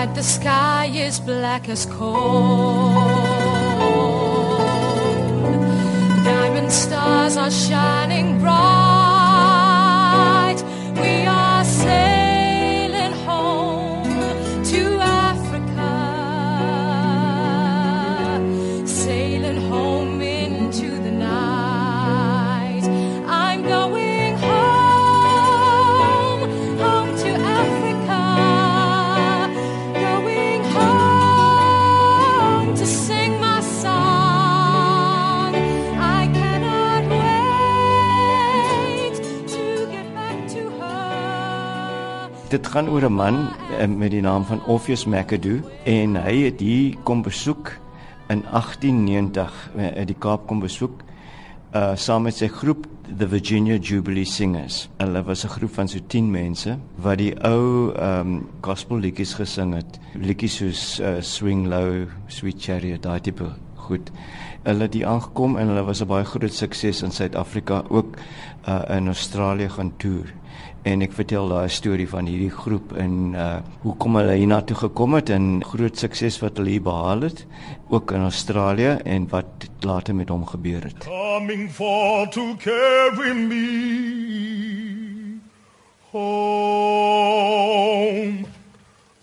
Outside the sky is black as coal. Diamond stars are shining bright. Dit gaan oor 'n man eh, met die naam van Orpheus McAdoo en hy het hier kom besoek in 1890 uit die Kaap kom besoek uh saam met sy groep the Virginia Jubilee Singers. Hulle was 'n groep van so 10 mense wat die ou um gospel liedjies gesing het. Liedjies soos uh, Swing Low, Sweet Chariot, daai tipe goed. Hulle het hier aangekom en hulle was 'n baie groot sukses in Suid-Afrika, ook uh in Australië gaan toer en ek vertel daai storie van hierdie groep en uh hoekom hulle hiernatoe gekom het en groot sukses wat hulle hier behaal het ook in Australië en wat later met hom gebeur het. coming for to carry me home.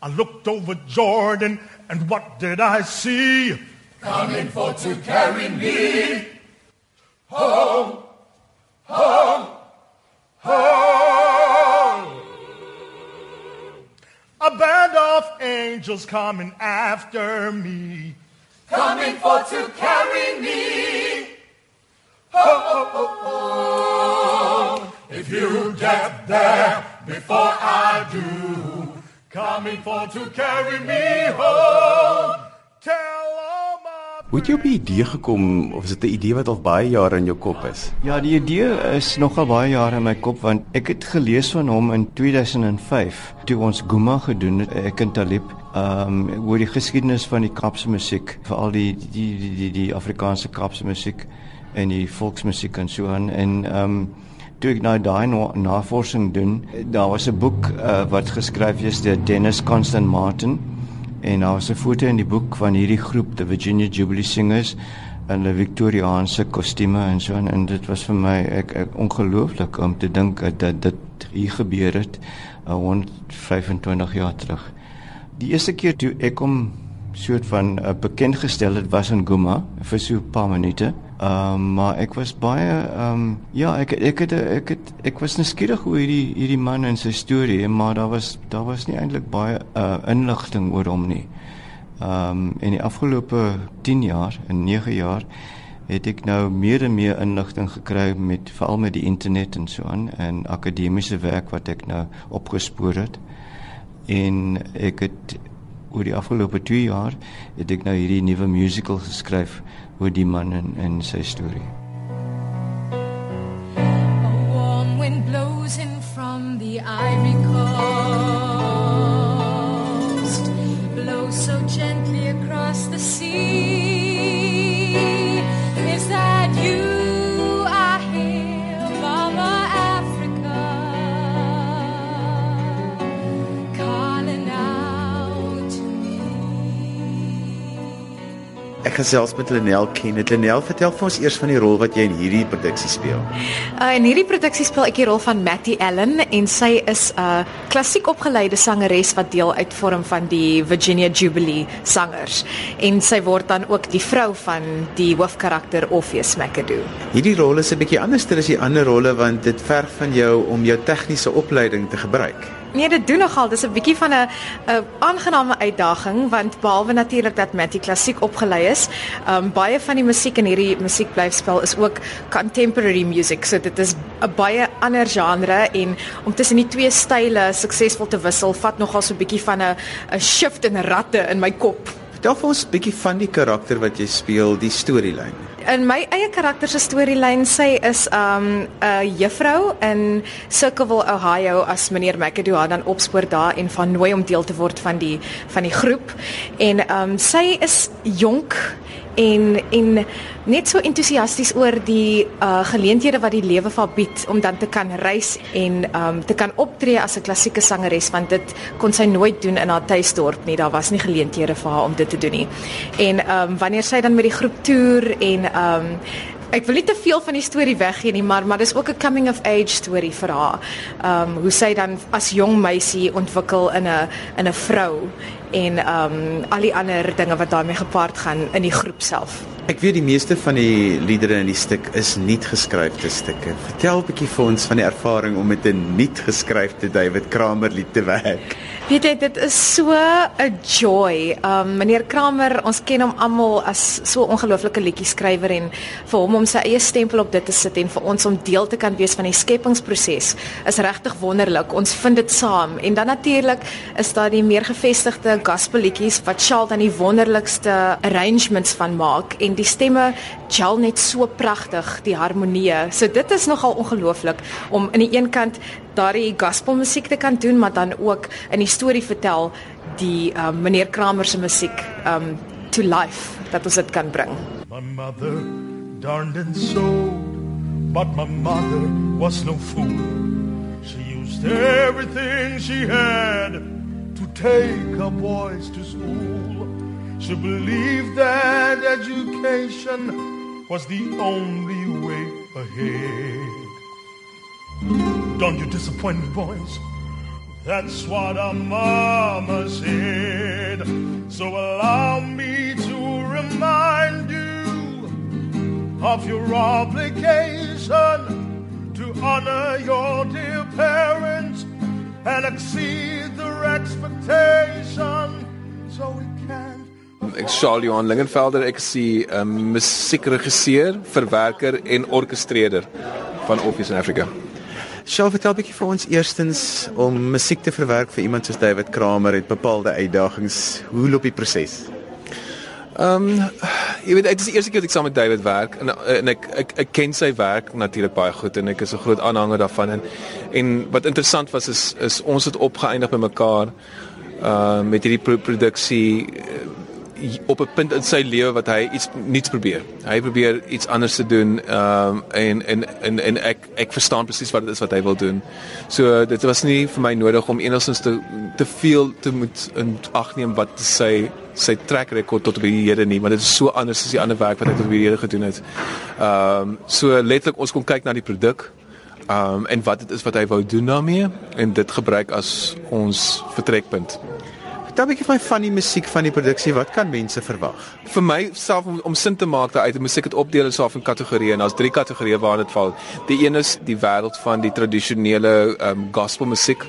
I looked over Jordan, and what did I see? Coming for to carry me. home. Home, home. A band of angels coming after me. Coming for to carry me. Home. If you get there before I do, coming for to carry me home. Hoe het jy op die idee gekom of is dit 'n idee wat al baie jare in jou kop is? Ja, die idee is nogal baie jare in my kop want ek het gelees van hom in 2005 toe ons Guma gedoen het ek en Talib um oor die geskiedenis van die Kaapse musiek, veral die die die die, die Afrikaanse Kaapse musiek en die volksmusiek en so aan en um toe ek nou daai na, navorsing doen, daar was 'n boek uh, wat geskryf is deur Dennis Constant Martin en daar was 'n foto in die boek van hierdie groep, the Virginia Jubilee Singers in 'n Victoriaanse kostuums en so aan en dit was vir my ek, ek ongelooflik om te dink dat dit, hier gebeur het uh, 125 jaar terug. Die eerste keer toe ek hom soort van uh, bekend gestel het was in Guma vir so 'n paar minute. Ehm um, maar ek was baie ehm um, ja, ek ek het ek het ek was nuuskierig oor hierdie hierdie man en sy storie, maar daar was daar was nie eintlik baie uh, inligting oor hom nie. Ehm um, in die afgelope 10 jaar, in 9 jaar het ek nou meer en meer inligting gekry met veral met die internet en so aan en akademiese werk wat ek nou opgespoor het. En ek het oor die afgelope 2 jaar het ek nou hierdie nuwe musical geskryf oor die man en, en sy storie. A warm wind blows in from the Ivory Coast, Ek gesels met Lenel Kenneth. Lenel, vertel vir ons eers van die rol wat jy in hierdie produksie speel. Uh, in hierdie produksie speel ek die rol van Matty Allen en sy is 'n uh, klassiek opgeleide sangeres wat deel uitvorm van die Virginia Jubilee sangers en sy word dan ook die vrou van die hoofkarakter Orpheus McAdoo. Hierdie rol is 'n bietjie anders as die ander rolle want dit verg van jou om jou tegniese opleiding te gebruik. Nee, dit doen nogal. Dis 'n bietjie van 'n 'n aangename uitdaging want behalwe natuurlik dat Matty klassiek opgelei is, um baie van die musiek in hierdie musiekblyfspel is ook contemporary music. So dit is 'n baie ander genre en om tussen die twee style suksesvol te wissel vat nogal so 'n bietjie van 'n 'n shift in ratte in my kop. Vertel vir ons 'n bietjie van die karakter wat jy speel, die storielyn. In my eie karakter se storielyn sy is um 'n juffrou in Circleville, Ohio as meneer McAdoo haar dan opspoor daar en van nooi om deel te word van die van die groep. En um sy is jonk en en net so entoesiasties oor die uh geleenthede wat die lewe vir bied om dan te kan reis en um te kan optree as 'n klassieke sangeres want dit kon sy nooit doen in haar tuisdorp nie. Daar was nie geleenthede vir haar om dit te doen nie. En um wanneer sy dan met die groep toer en um Ek wil nie te veel van die storie weggee nie, maar maar dis ook 'n coming of age storie vir haar. Um hoe sy dan as jong meisie ontwikkel in 'n in 'n vrou en um al die ander dinge wat daarmee gepaard gaan in die groep self. Ek weet die meeste van die liedere in die stuk is nie geskryfde stukke. Vertel 'n bietjie vir ons van die ervaring om met 'n nie geskryfde David Kramer lied te werk. Jy, dit is so 'n joy. Um meneer Kramer, ons ken hom almal as so 'n ongelooflike liedjie-skrywer en vir hom om sy eie stempel op dit te sit en vir ons om deel te kan wees van die skepingsproses is regtig wonderlik. Ons vind dit saam. En dan natuurlik is daar die meer gevestigde gospelliedjies wat Charles dan die wonderlikste arrangements van maak en die stemme gel net so pragtig, die harmonie. So dit is nogal ongelooflik om aan die een kant daardie gospelmusiek te kan doen, maar dan ook in die storie vertel die um, meneer Kramer se musiek um to life dat ons dit kan bring. My mother darned and sewed, but my mother was no fool. She used everything she had to take her boys to school. She believed that education was the only way ahead. Don't you disappoint me, boys. That's what our mama said. So allow me to remind you of your obligation to honor your dear parents and exceed their expectation so Ek Charles Johan Lingenvelder, ek is die um, musiekregisseur, verwerker en orkestreerder van Office in Africa. Sjoe, vertel 'n bietjie vir ons eerstens om musiek te verwerk vir iemand soos David Kramer het bepaalde uitdagings. Hoe loop die proses? Ehm um, jy weet dit is die eerste keer wat ek saam met David werk en en ek ek ek ken sy werk natuurlik baie goed en ek is 'n groot aanhanger daarvan en en wat interessant was is is ons het opgeëindig by mekaar uh met hierdie pro produksie op 'n punt in sy lewe wat hy iets nuuts probeer. Hy probeer iets anders te doen ehm um, en en en en ek ek verstaan presies wat dit is wat hy wil doen. So dit was nie vir my nodig om enigstens te te veel te moet in ag neem wat sy sy track record tot op die hede nie, want dit is so anders as die ander werk wat hy tot op die hede gedoen het. Ehm um, so letterlik ons kon kyk na die produk ehm um, en wat dit is wat hy wou doen daarmee en dit gebruik as ons vertrekpunt. Vertel 'n bietjie van van die musiek van die produksie. Wat kan mense verwag? Vir my self om, om sin te maak daai uit die musiek het opdeel in so 'n kategorieë en daar's drie kategorieë waarin dit val. Die een is die wêreld van die tradisionele um, gospel musiek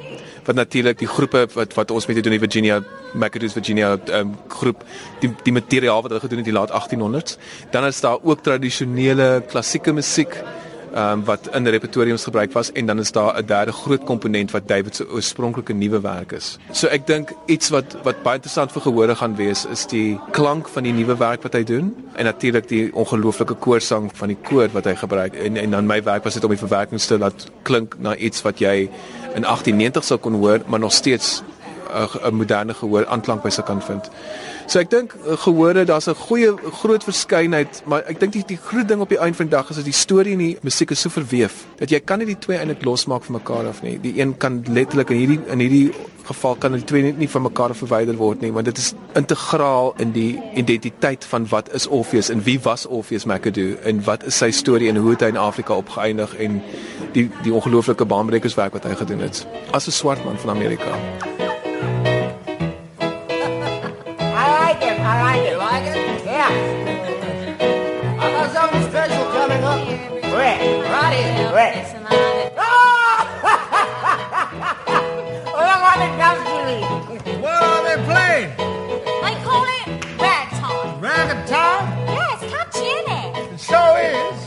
wat natuurlik die groepe wat wat ons met doen in Virginia McAdoo's Virginia um, groep die die materiaal wat hulle gedoen het in die laat 1800s. Dan is daar ook tradisionele klassieke musiek um, wat in repertoriums gebruik was en dan is daar 'n derde groot komponent wat David se oorspronklike nuwe werk is. So ek dink iets wat wat baie interessant vir gehore gaan wees is die klank van die nuwe werk wat hy doen en natuurlik die ongelooflike koorsang van die koor wat hy gebruik en en dan my werk was dit om die verwerkings te laat klink na iets wat jy in 1890 sou kon hoor maar nog steeds 'n moderne gehoor aanklank by sy kan vind. So ek dink eh, gehore daar's 'n goeie groot verskeidenheid, maar ek dink die, die groot ding op die einde van die dag is dat die storie en die musiek is so verweef dat jy kan nie die twee eintlik losmaak van mekaar af nie. Die een kan letterlik in hierdie in hierdie geval kan die twee net nie van mekaar verwyder word nie, want dit is integraal in die identiteit van wat is Orpheus en wie was Orpheus McAdoo en wat is sy storie en hoe het hy in Afrika opgeëindig en die die ongelooflike baanbrekerswerk wat hy gedoen het as 'n swart man van Amerika. Wait. What are they playing? They call it ragtime. Ragtime? Yeah, it's catchy, isn't it? It sure is.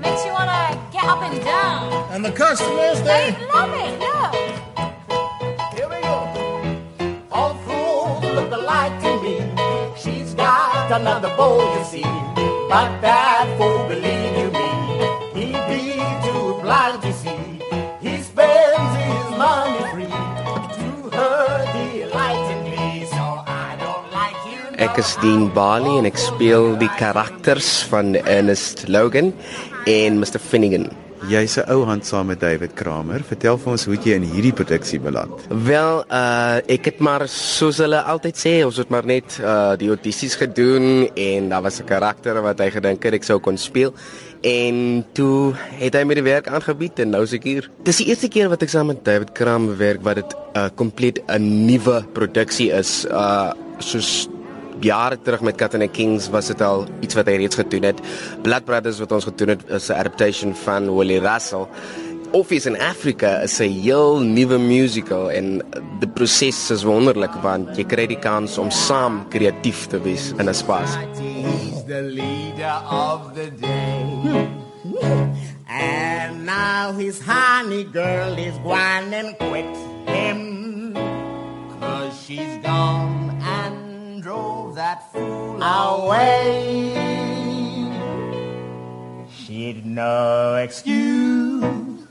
Makes you want to get up and down. And the customers, They they... love it, look. Another boy, you see. But that fool, believe you me, he be too blind to see. He spends his money free to her delight in me. So I don't like you is Dean Bali en ek speel die karakters van Ernest Logan en Mr Finnegan. Jy's 'n ou hand saam met David Kramer. Vertel vir ons hoe jy in hierdie produksie beland? Wel, uh ek het maar soos hulle altyd sê, ons het maar net uh die audisies gedoen en daar was 'n karakter wat hy gedink het ek sou kon speel. En toe het hy my die werk aangebied en nou is ek hier. Dis die eerste keer wat ek saam met David Kramer werk wat dit 'n uh, kompleet 'n nuwe produksie is. Uh soos jare terug met Cat and Kings was dit al iets wat hy reeds gedoen het. Blood Brothers wat ons gedoen het is 'n adaptation van Willie Russell. Office in Africa is 'n heel nuwe musical en die proses is wonderlik want jy kry die kans om saam kreatief te wees in 'n spas. And now his honey girl is and quit him. Cause she's gone and drove that fool away. She'd no excuse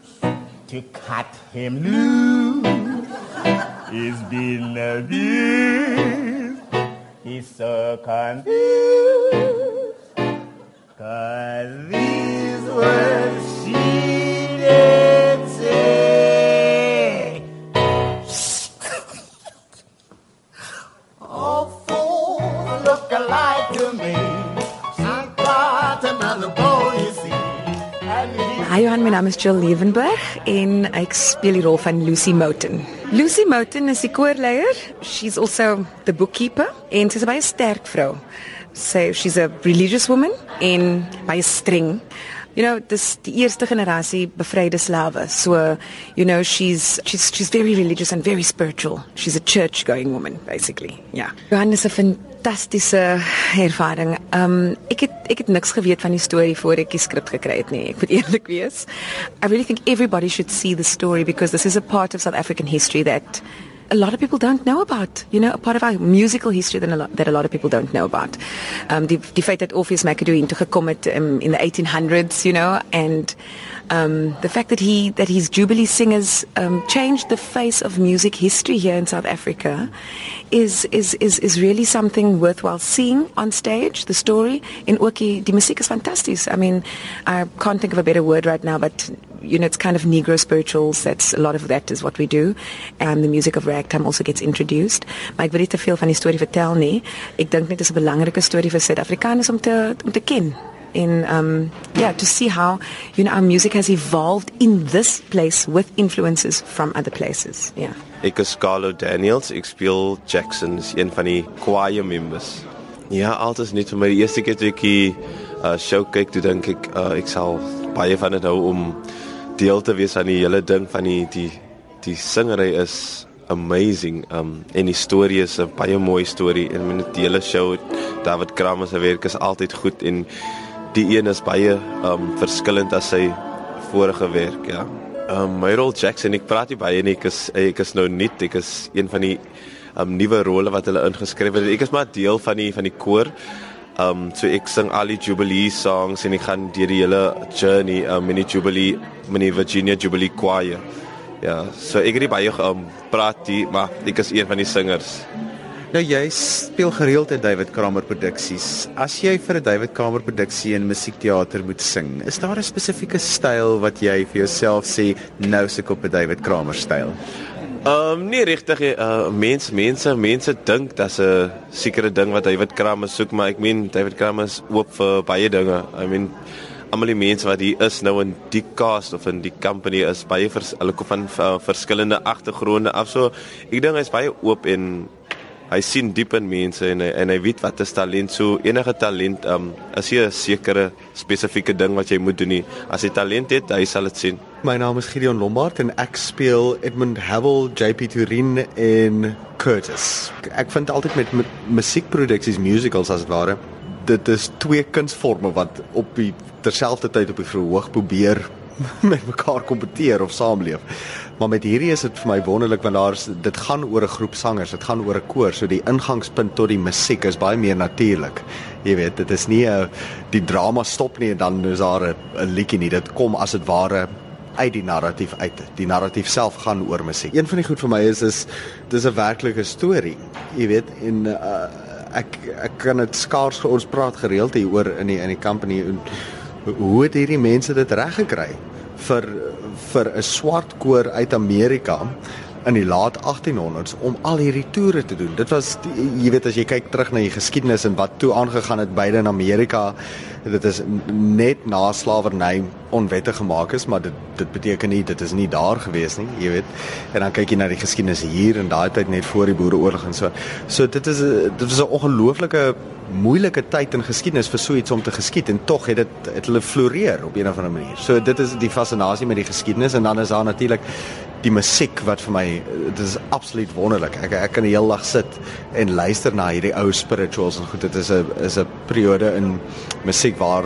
to cut him loose. He's been abused. He's so confused. Cause these words Hi Johan, my naam is Jill Levenberg en ek speel die rol van Lucy Moten. Lucy Moten is die koorleier. She's also the bookkeeper en sy's baie sterk vrou. So she's a religious woman en baie streng. You know, dis die eerste generasie bevryde slawe. So, you know, she's she's she's very religious and very spiritual. She's a church-going woman basically. Ja. Johan is 'n fantastiese ervaring. Um ek het ek het niks geweet van die storie voor ek die skrip gekry het nie. Ek moet eerlik wees. I really think everybody should see the story because this is a part of South African history that a lot of people don't know about. You know, a part of our musical history that a lot, that a lot of people don't know about. Um, die die feit dat Orpheus McAdoo into gekom het um, in the 1800s, you know, and um, the fact that he that his Jubilee singers um, changed the face of music history here in South Africa is is is is really something worthwhile seeing on stage. The story in Oki, die musiek is fantasties. I mean, I can't think of a better word right now, but you know, it's kind of Negro spirituals. That's a lot of that is what we do. And the music of ragtime also gets introduced. Maar ek wil nie te veel van die storie vertel nie. Ek dink net dit is 'n belangrike storie vir Suid-Afrikaners om te om te ken. In um yeah, to see how you know our music has evolved in this place with influences from other places. Yeah. Ek is Carlo Daniels, ek speel Jackson, is een van die choir members. Ja, altyd net vir my die eerste keer toe ek die uh, show kyk, toe dink ek uh, ek sal baie van dit hou om deel te wees aan die hele ding van die die die singery is amazing. Um en die storie is 'n baie mooi storie en met die hele show David Kramer se werk is altyd goed en die een is baie um verskillend as sy vorige werk, ja. Um my rol Jackson, ek praat nie baie nie, ek is ek is nou nuut, ek is een van die um nuwe rolle wat hulle ingeskryf het. Ek is maar deel van die van die koor. Um so ek sing al die Jubilee songs en ek gaan deur die hele journey um in die Jubilee, in die Virginia Jubilee Choir. Ja, so ek het nie baie um praat nie, maar ek is een van die singers. Nou jy speel gereeld in David Kramer produksies. As jy vir 'n David Kramer produksie in musiekteater moet sing, is daar 'n spesifieke styl wat jy vir jouself sê nou se ek op 'n David Kramer styl? Ehm um, nie regtig uh mense mense mense dink dat's 'n sekere ding wat David Kramer soek, maar ek meen David Kramer is oop vir baie dinge. I mean almal die mense wat hier is nou in die cast of in die company is baie vers, hulle kom van uh, verskillende agtergronde af. So ek dink hy's baie oop en hy sien diep in mense en hy, en hy weet wat is talent. So enige talent um is hier 'n sekere spesifieke ding wat jy moet doen nie. As jy talent het, hy sal dit sien. My naam is Gideon Lombard en ek speel Edmund Havel, JP Turin en Curtis. Ek vind altyd met, met musiekproduksies, musicals as dit ware, dit is twee kunsforme wat op die terselfdertyd op die verhoog probeer met mekaar kompeteer of saamleef. Maar met hierdie is dit vir my wonderlik want daar's dit gaan oor 'n groep sangers, dit gaan oor 'n koor, so die ingangspunt tot die musiek is baie meer natuurlik. Jy weet, dit is nie 'n die drama stop nie en dan is daar 'n liedjie nie. Dit kom as dit ware uit die narratief uit. Die narratief self gaan oor musiek. Een van die goed vir my is is dis 'n werklike storie. Jy weet, en uh, ek ek kan dit skaars ons praat gereeld hier oor in die in die company en hoe het hierdie mense dit reg gekry vir vir 'n swart koor uit Amerika in die laat 1800s om al hierdie toere te doen. Dit was die, jy weet as jy kyk terug na die geskiedenis en wat toe aangegaan het beide in Amerika, dit is net na slawerny onwettig gemaak is, maar dit dit beteken nie dit is nie daar gewees nie, jy weet. En dan kyk jy na die geskiedenis hier en daai tyd net voor die boereoorlog en so. So dit is dit was 'n ongelooflike moeilike tyd in geskiedenis vir so iets om te geskied en tog het dit het hulle floreer op 'n of ander manier. So dit is die fascinasie met die geskiedenis en dan is daar natuurlik die musiek wat vir my dit is absoluut wonderlik. Ek ek kan die hele dag sit en luister na hierdie ou spirituals en goed. Dit is 'n is 'n periode in musiek waar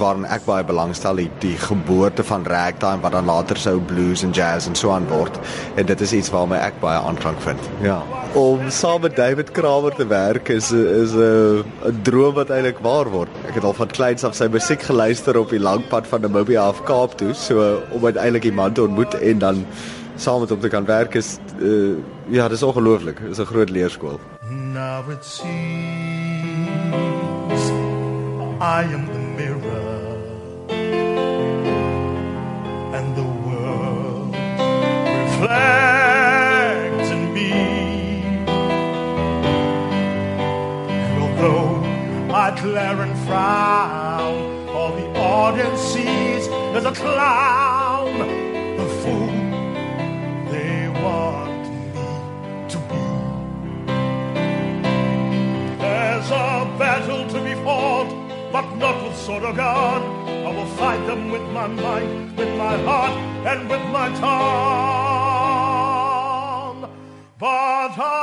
waarin ek baie belangstel die, die geboorte van ragtime wat dan later sou blues en jazz en so aan word en dit is iets waarmee ek baie aanklank vind. Ja. Om saam met David Kramer te werk is is 'n 'n droom wat eintlik waar word. Ek het al van kleins af sy musiek geluister op die lang pad van Namibia af Kaap toe, so om uiteindelik die man te ontmoet en dan saam met hom te kan werk is uh, ja, dis ongelooflik. Dis 'n groot leerskool. Now it seems I am the glare frown, all the audience sees is a clown, the fool they want me to be. There's a battle to be fought, but not with sword or gun. I will fight them with my mind, with my heart, and with my tongue. But I